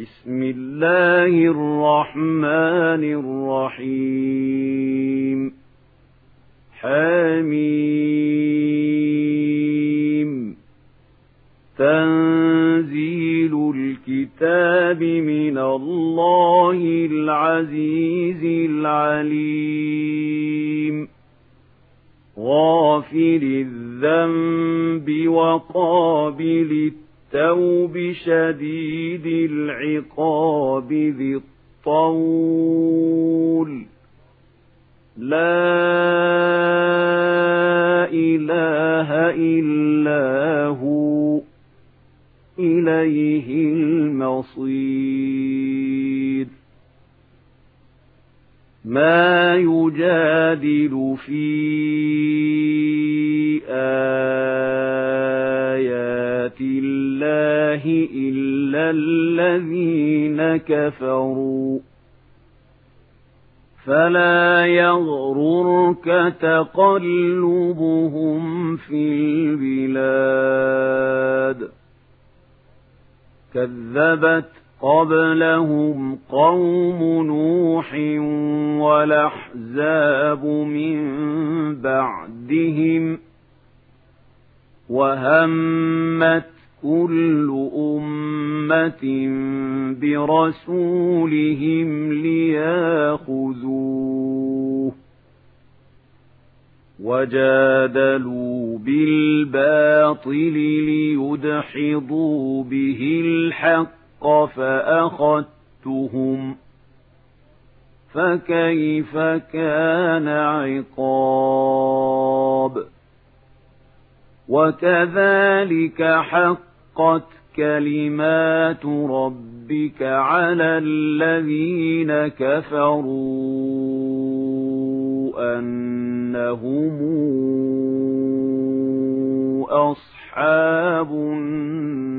بسم الله الرحمن الرحيم. حميم. تنزيل الكتاب من الله العزيز العليم. غافر الذنب وقابل التوب شديد العقاب ذي الطول. لا إله إلا هو إليه المصير. ما يجادل في آيات الله إلا الذين كفروا. فلا يغررك تقلبهم في البلاد. كذبت قبلهم قوم نوح والأحزاب من بعدهم وهمت كل أمة برسولهم لياخذوه وجادلوا بالباطل ليدحضوا به الحق فأخذتهم فكيف كان عقاب وكذلك حقت كلمات ربك على الذين كفروا أنهم أصحاب النار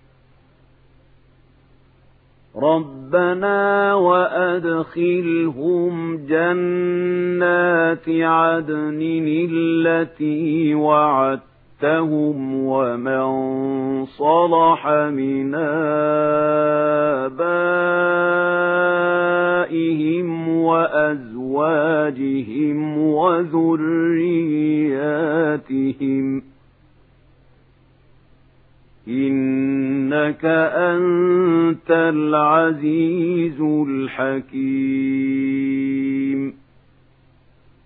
ربنا وأدخلهم جنات عدن التي وعدتهم ومن صلح من آبائهم وأزواجهم وذرياتهم إنك أنت العزيز الحكيم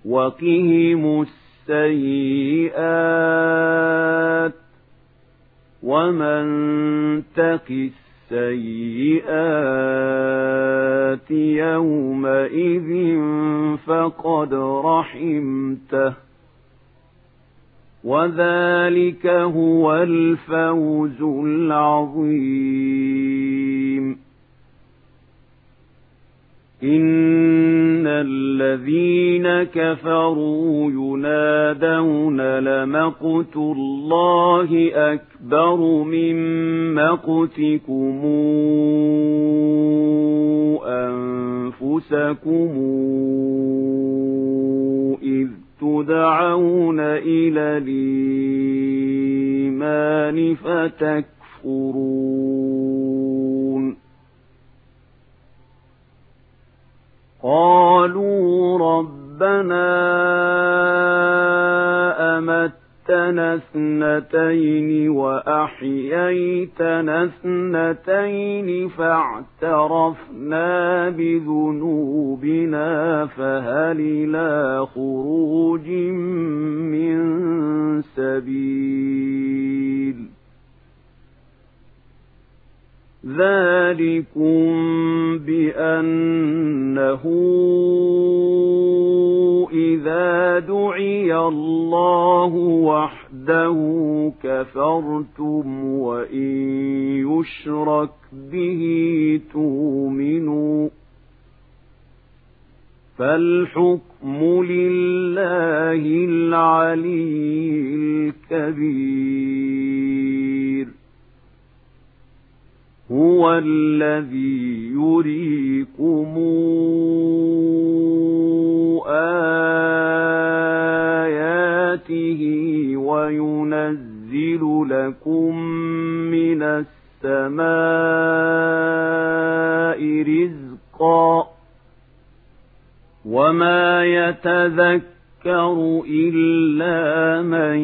وقهم السيئات ومن تق السيئات يومئذ فقد رحمته وذلك هو الفوز العظيم إن الذين كفروا ينادون لمقت الله أكبر من مقتكم أنفسكم إذ تدعون إلى الإيمان فتكفرون. قالوا ربنا أمت أمتنا اثنتين وأحييتنا اثنتين فاعترفنا بذنوبنا فهل إلى خروج من سبيل ذلكم بأنه إذا دعي الله وحده كفرتم وإن يشرك به تؤمنوا فالحكم لله العلي الكبير هو الذي يريكم آياته وينزل لكم من السماء رزقا وما يتذكر إلا من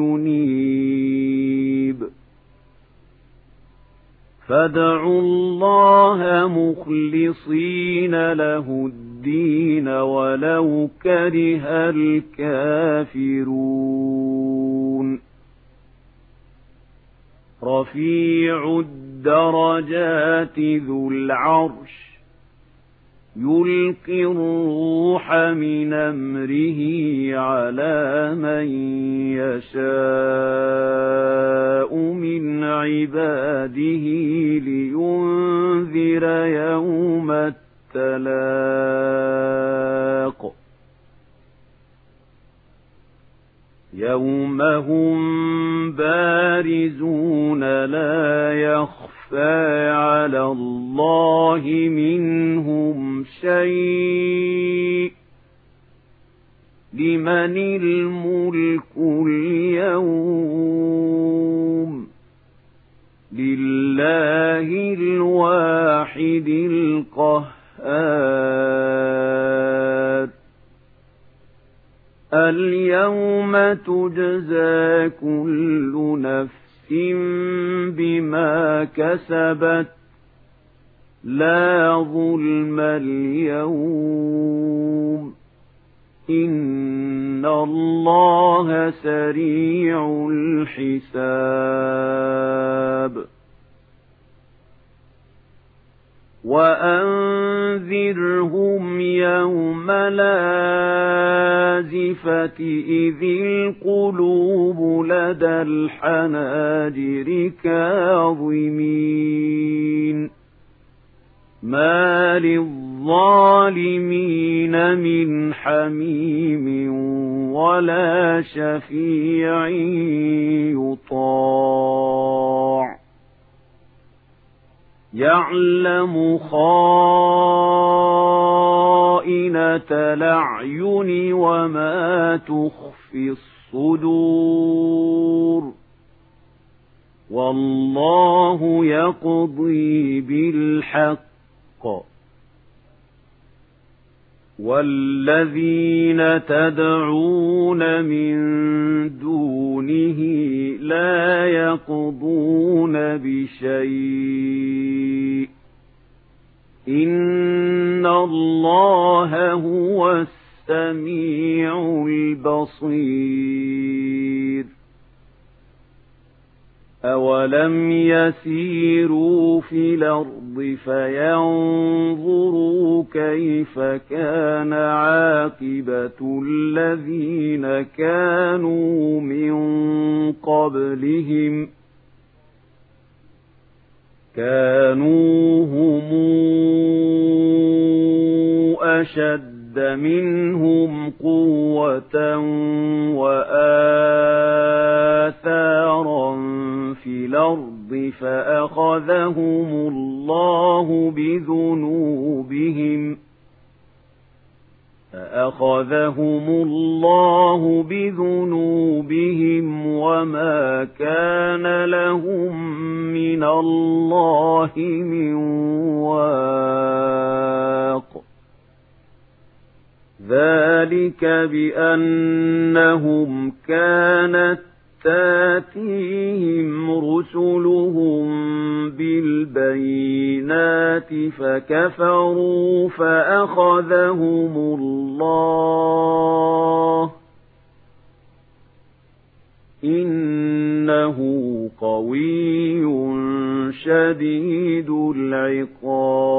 ينيب. فادعوا الله مخلصين له الدين ولو كره الكافرون. رفيع الدرجات ذو العرش يلقي الروح من أمره على من يشاء من عباده لينذر يوم الطلاق يوم هم بارزون لا يخفى على الله منهم شيء لمن الملك اليوم لله الواحد القهار اليوم تجزى كل نفس بما كسبت لا ظلم اليوم إن الله سريع الحساب وأنذرهم يوم لازفة إذ القلوب لدى الحناجر كاظمين. ما للظالمين من حميم ولا شفيع يطاع. يعلم خائنة الأعين وما تخفي الصدور والله يقضي بالحق والذين تدعون من دونه لا يقضون بشيء إن الله هو السميع البصير أولم يسيروا في الأرض فينظروا كيف كان عاقبة الذين كانوا من قبلهم كانوا هم أشد منهم قوة وآثارا الأرض فأخذهم الله بذنوبهم فأخذهم الله بذنوبهم وما كان لهم من الله من واق ذلك بأنهم كانت تاتيهم رسلهم بالبينات فكفروا فأخذهم الله إنه قوي شديد العقاب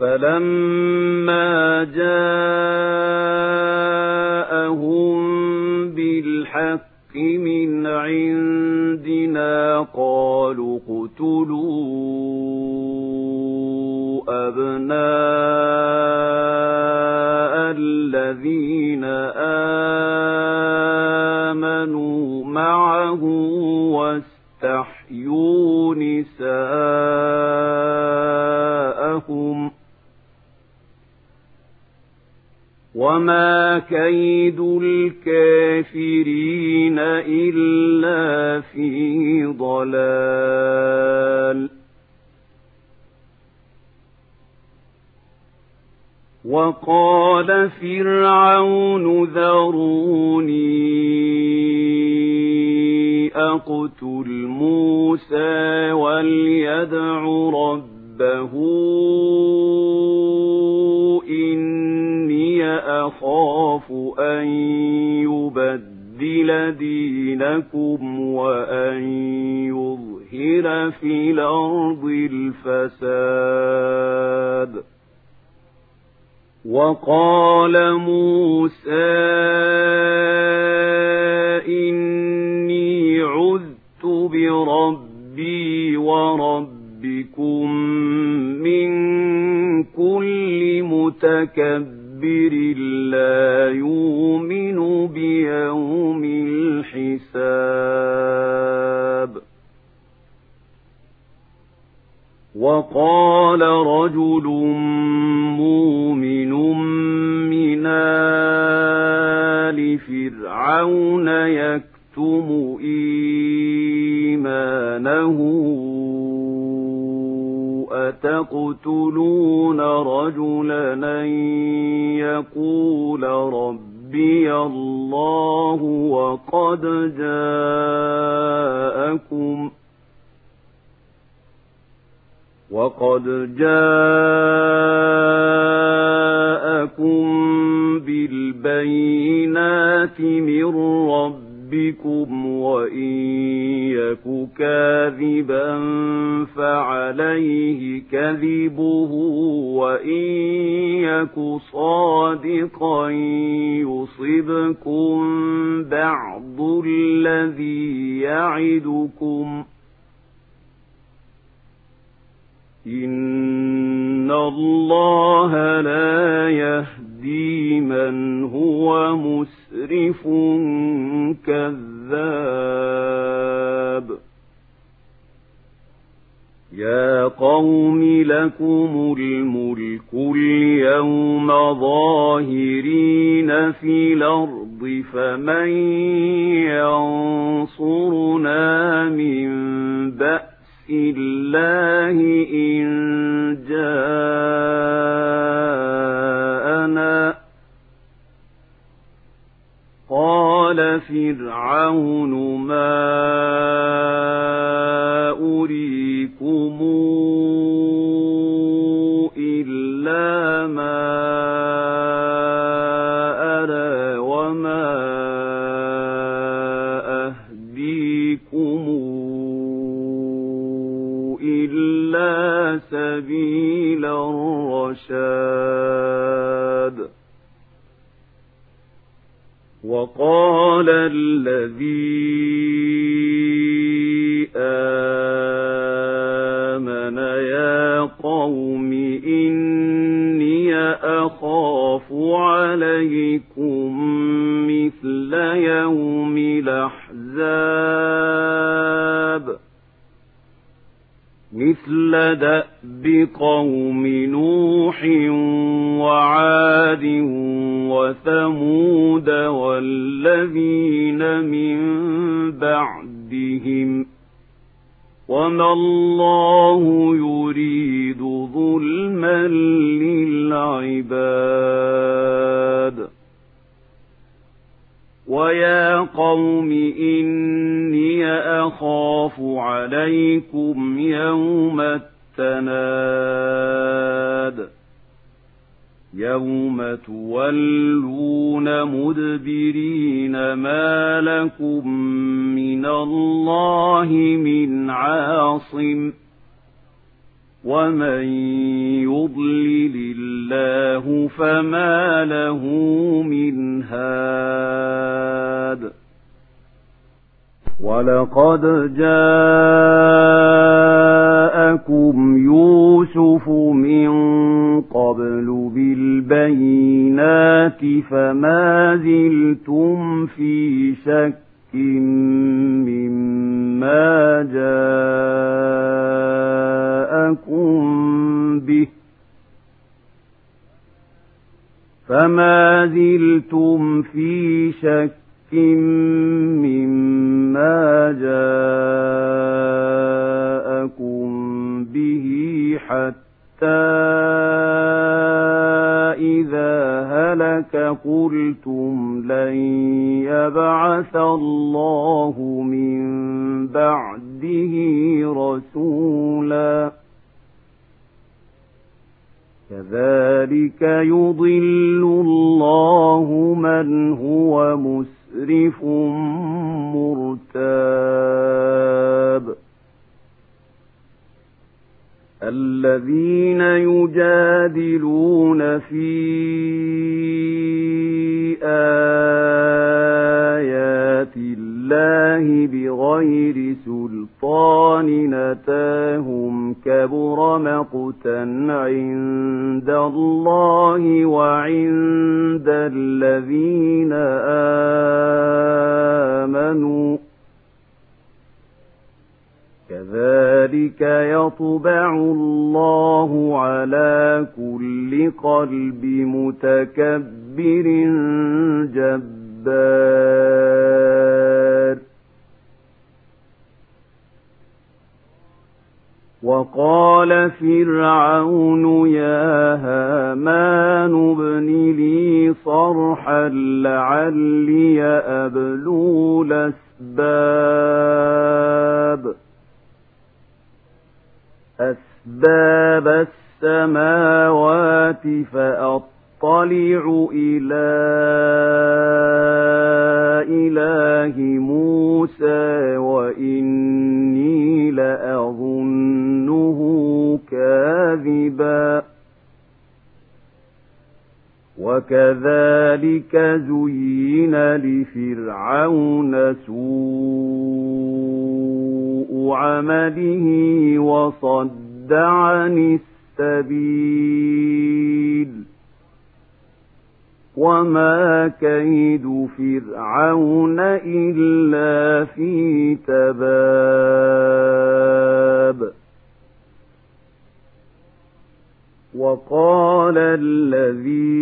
فلما جاءهم بالحق من عندنا قالوا اقتلوا أبناء الذين آمنوا معه واستحيوا نساءهم وما كيد الكافرين إلا في ضلال وقال فرعون ذروني أقتل موسى وليدع ربه أخاف أن يبدل دينكم وأن يظهر في الأرض الفساد. وقال موسى إني عذت بربي وربكم من كل متكبر لا يؤمن بيوم الحساب. وقال رجل مؤمن من آل فرعون يكتم إيمانه أتقتلون رجلا أن يقول ربي الله وقد جاءكم وقد جاءكم بالبينات من ربكم وإن كاذبا فعليه كذبه وإن يك صادقا يصبكم بعض الذي يعدكم إن الله لا يهدي من هو مسرف كذاب يا قوم لكم الملك اليوم ظاهرين في الأرض فمن ينصرنا من بأس الله إن جاءنا قال فرعون ما أريكم إلا ما أرى وما أهديكم إلا سبيل الرشاد وقال الذي آمَنَ يَا قَوْمِ إِنِّي أَخَافُ عَلَيْكُمْ مِثْلَ يَوْمِ الْأَحْزَابِ مِثْلَ دَأْبِ قَوْمِ نُوحٍ وَعَادٍ وَثَمُودَ وَالَّذِينَ مِنْ بَعْدِهِمْ ۗ وما الله يريد ظلما للعباد ويا قوم إني أخاف عليكم يوم التناد يوم تولون مدبرين ما لكم من الله من عاصم ومن يضلل الله فما له من هاد ولقد جاءكم يوسف من قبل بالبينات فما زلتم في شك مما جاءكم به فما زلتم في شك مما وقال فرعون يا هامان ابن لي صرحا لعلي أبلو الأسباب. أسباب السماوات فأطلع إلى إله موسى وإني لأظنه كاذبا وكذلك زين لفرعون سوء عمله وصد عن السبيل وما كيد فرعون إلا في تباب وقال الذي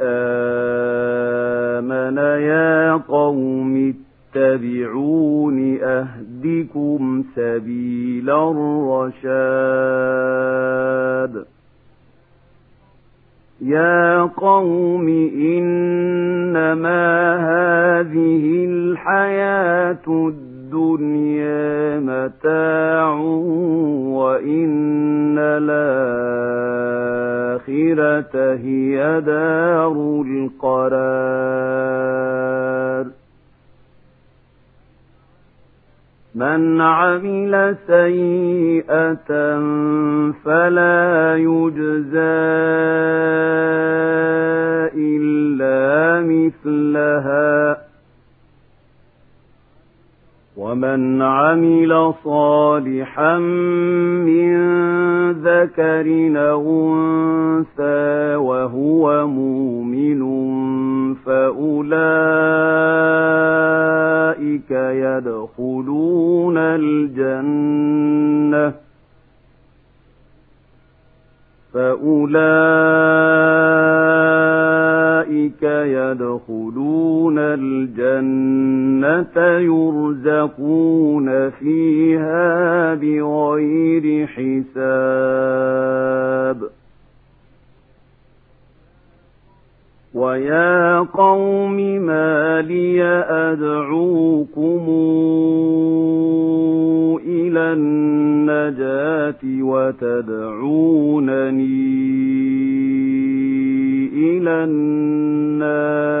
آمن يا قوم اتبعون أهدكم سبيل الرشاد الجنة يرزقون فيها بغير حساب. ويا قوم ما لي أدعوكم إلى النجاة وتدعونني إلى النار.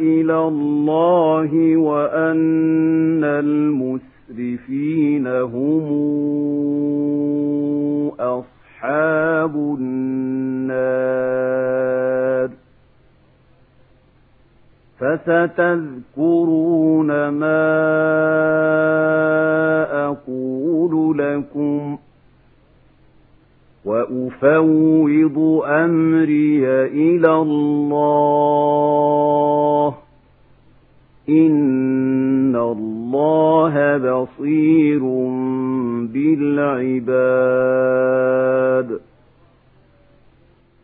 إلى الله وأن المسرفين هم أصحاب النار. فستذكرون ما أقول لكم وأفوض أمري إلى الله. إن الله بصير بالعباد.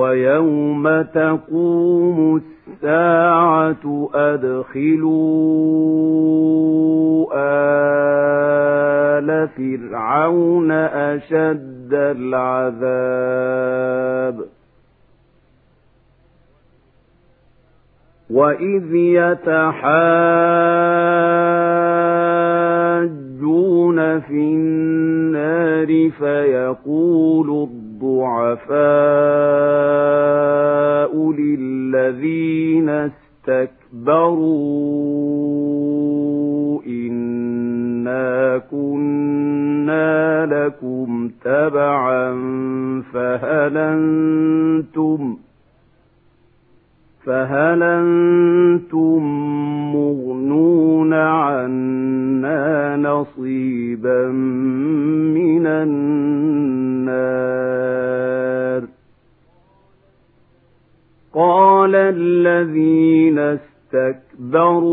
ويوم تقوم الساعة أدخلوا آل فرعون أشد العذاب وإذ يتحاجون في النار فيقول الضعفاء للذين استكبروا إنا كنا لكم تبعا فهل أنتم فهل أنتم مغنون عنا نصيبا من النار؟ قال الذين استكبروا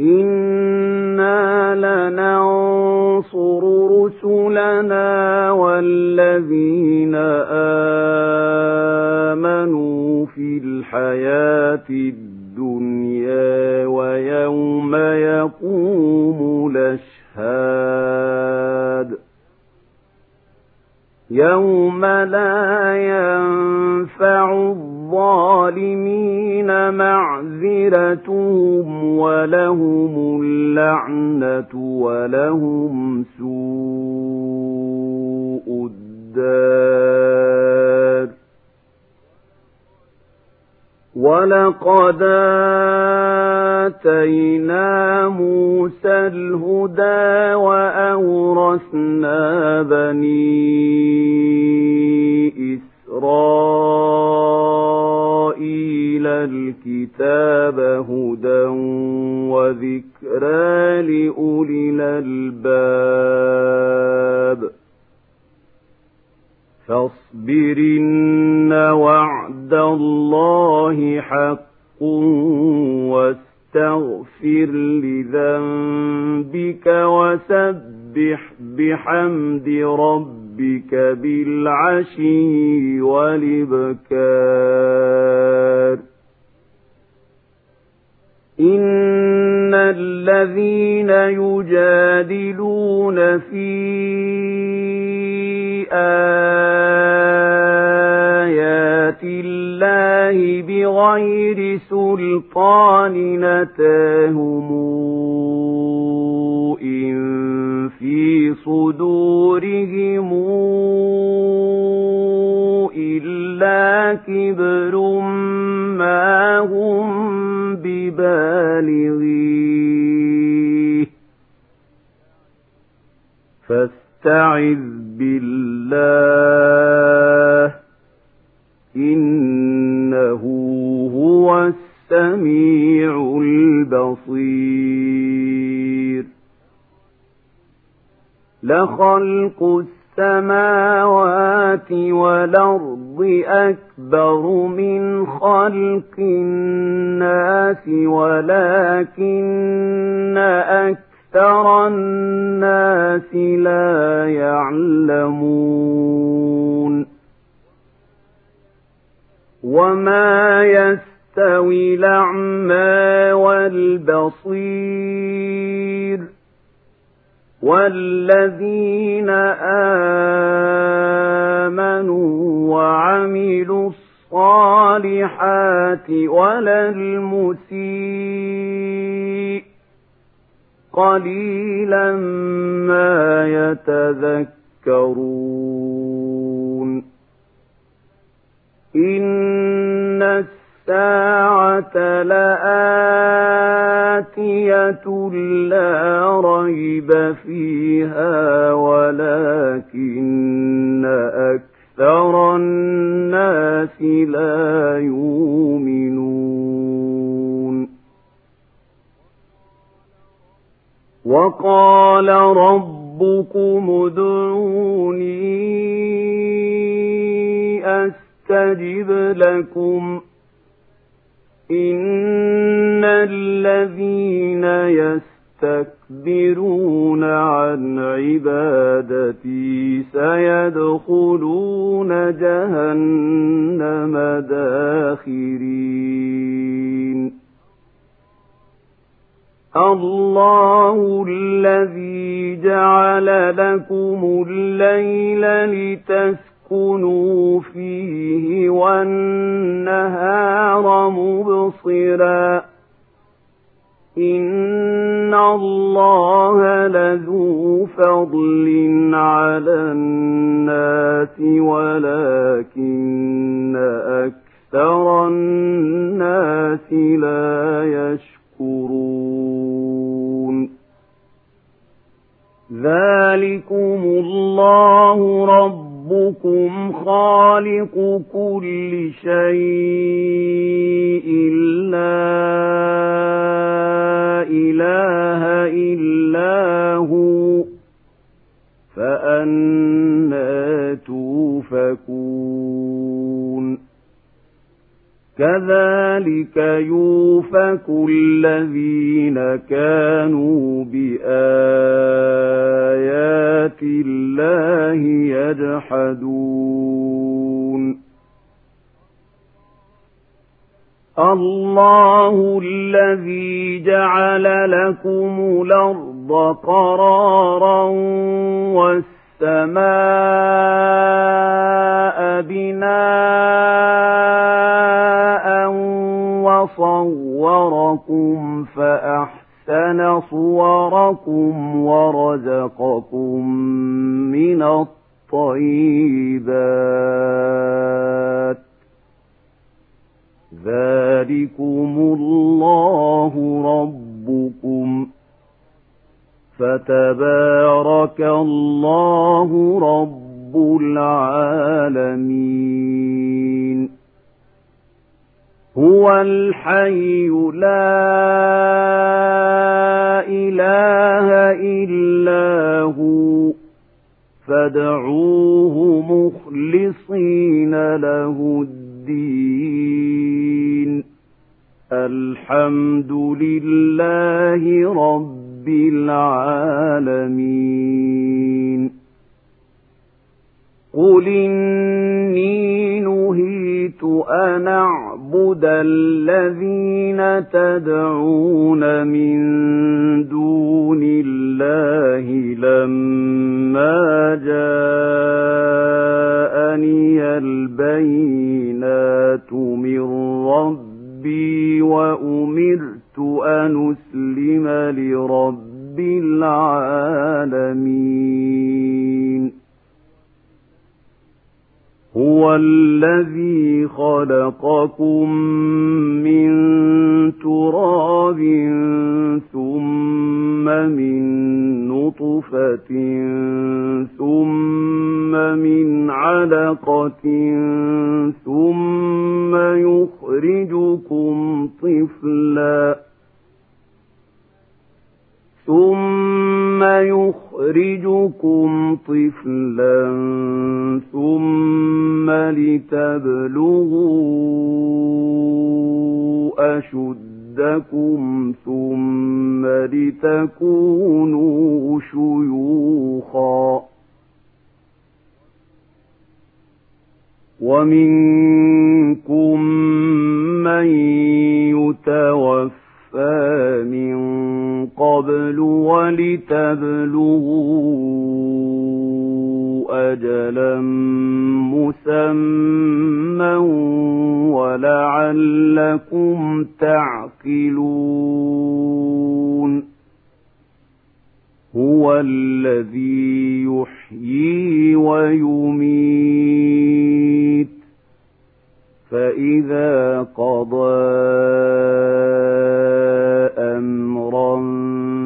إنا لننصر رسلنا والذين آمنوا في الحياة الدنيا ويوم يقوم الأشهاد يوم لا ينفع الظالمين معذرتهم ولهم اللعنة ولهم سوء الدار ولقد آتينا موسى الهدى وأورثنا بني إسرائيل الكتاب هدى وذكرى لأولي الألباب. فاصبرن وعد الله حق واستغفر لذنبك وسبح بحمد ربك بالعشي والإبكار. إن الذين يجادلون في آيات الله بغير سلطان نتاهم إن في صدورهم إلا كبر ما هم ببالغيه. فاستعذ بالله إنه هو السميع البصير. لخلق السماوات والأرض أكبر من خلق الناس ولكن أكثر الناس لا يعلمون وما يستوي الأعمى والبصير والذين آمنوا وعملوا الصالحات ولا المسيء قليلا ما يتذكرون إن الساعة لآتية لا ريب فيها ولكن أكثر الناس لا يؤمنون. وقال ربكم ادعوني أستجب لكم. إن الذين يستكبرون عن عبادتي سيدخلون يجحدون. الله الذي جعل لكم الأرض قرارا والسماء بناء وصوركم فأحسن صوركم ورزقكم من الطيبات. ذلكم الله ربكم. فتبارك الله رب العالمين. هو الحي لا إله إلا هو. فادعوه مخلصين له الدين. الحمد لله رب العالمين. قل إني نهيت أن أعبد الذين تدعون من دون الله لما جاءني البينات من ربي وأمرت أن أسلم لرب العالمين. هو الذي خلقكم من تراب ثم من نطفة ثم من علقة ثم يخرجكم طفلا ثم يخرجكم طفلا ثم لتبلغوا أشدكم ثم لتكونوا شيوخا. ومنكم ولتبلغوا أجلا مسمى ولعلكم تعقلون هو الذي يحيي ويميت فإذا قضى أمرا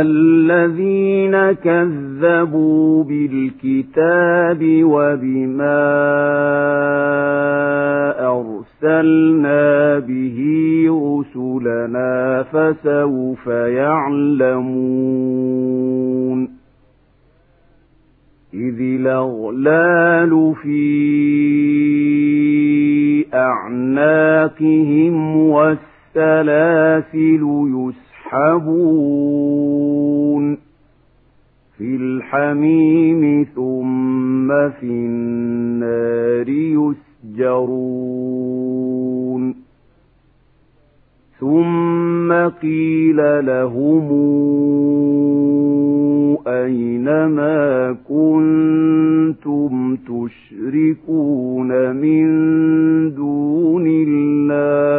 الذين كذبوا بالكتاب وبما أرسلنا به رسلنا فسوف يعلمون إذ الأغلال في أعناقهم والسلاسل يسحبون في الحميم ثم في النار يسجرون. ثم قيل لهم أين ما كنتم كنتم تشركون من دون الله؟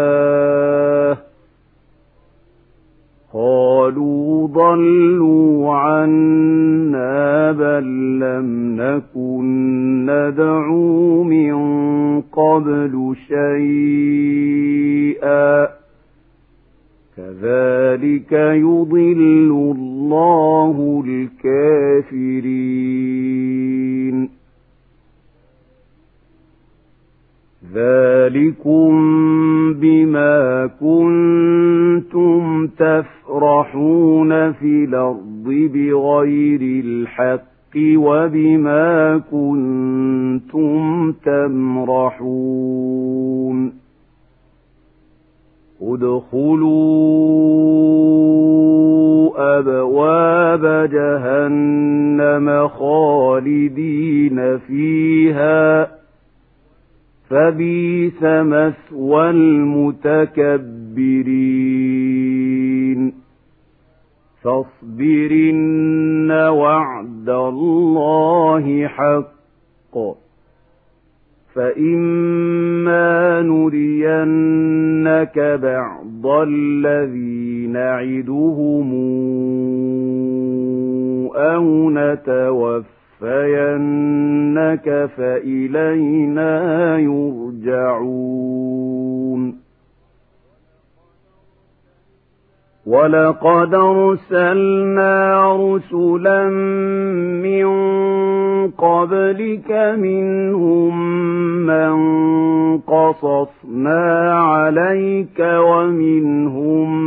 قالوا ضلوا عنا بل لم نكن ندعو من قبل شيئا. كذلك يضل الله الكافرين. ذلكم بما كنتم تفرحون في الأرض بغير الحق وبما كنتم تمرحون ادخلوا أبواب جهنم خالدين فيها فبيس مثوى المتكبرين فاصبرن وعد الله حق فإما نرينك بعض الذي نعدهم أو نتوفينك فإلينا يرجعون ولقد ارسلنا رسلا من قبلك منهم من قصصنا عليك ومنهم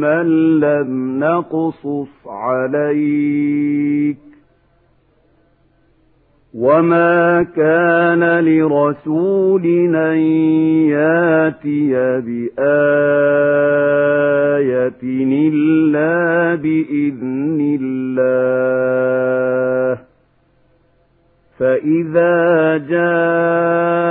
من لم نقصص عليك وما كان لرسول أن ياتي بآية إلا بإذن الله فإذا جاء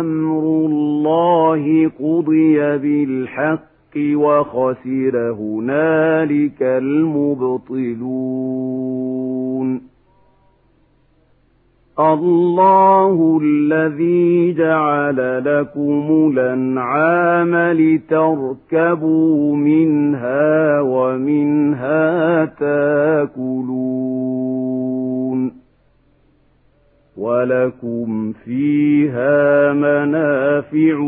أمر الله قضي بالحق وخسر هنالك المبطلون. الله الذي جعل لكم الأنعام لتركبوا منها ومنها تاكلون. ولكم فيها منافع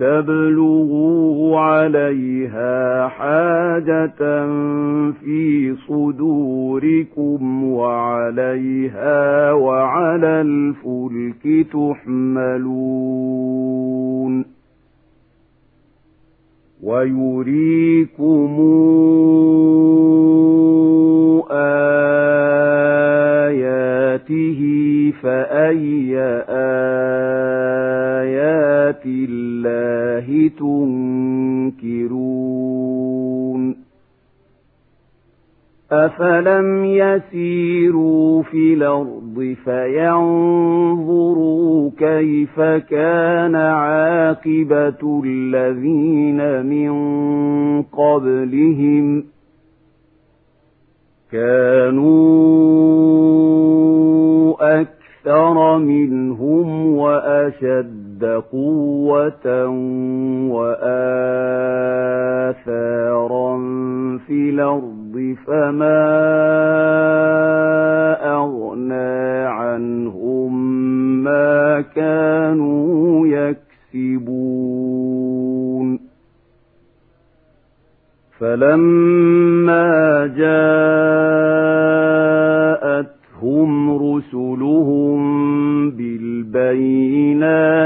ولتبلغوا عليها حاجة في صدوركم وعليها وعلى الفلك تحملون ويريكم آياته فأي آيات الله تنكرون؟ أفلم يسيروا في الأرض فينظروا كيف كان عاقبة الذين من قبلهم؟ كانوا أكثر منهم وأشد قوة وآثارا في الأرض فما أغنى عنهم ما كانوا يكسبون. فلما جاءتهم رسلهم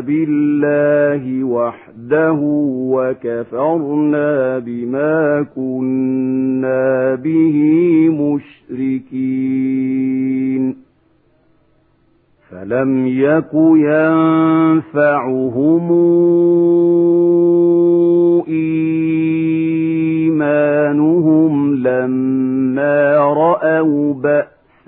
بالله وحده وكفرنا بما كنا به مشركين. فلم يك ينفعهم إيمانهم لما رأوا بأسنا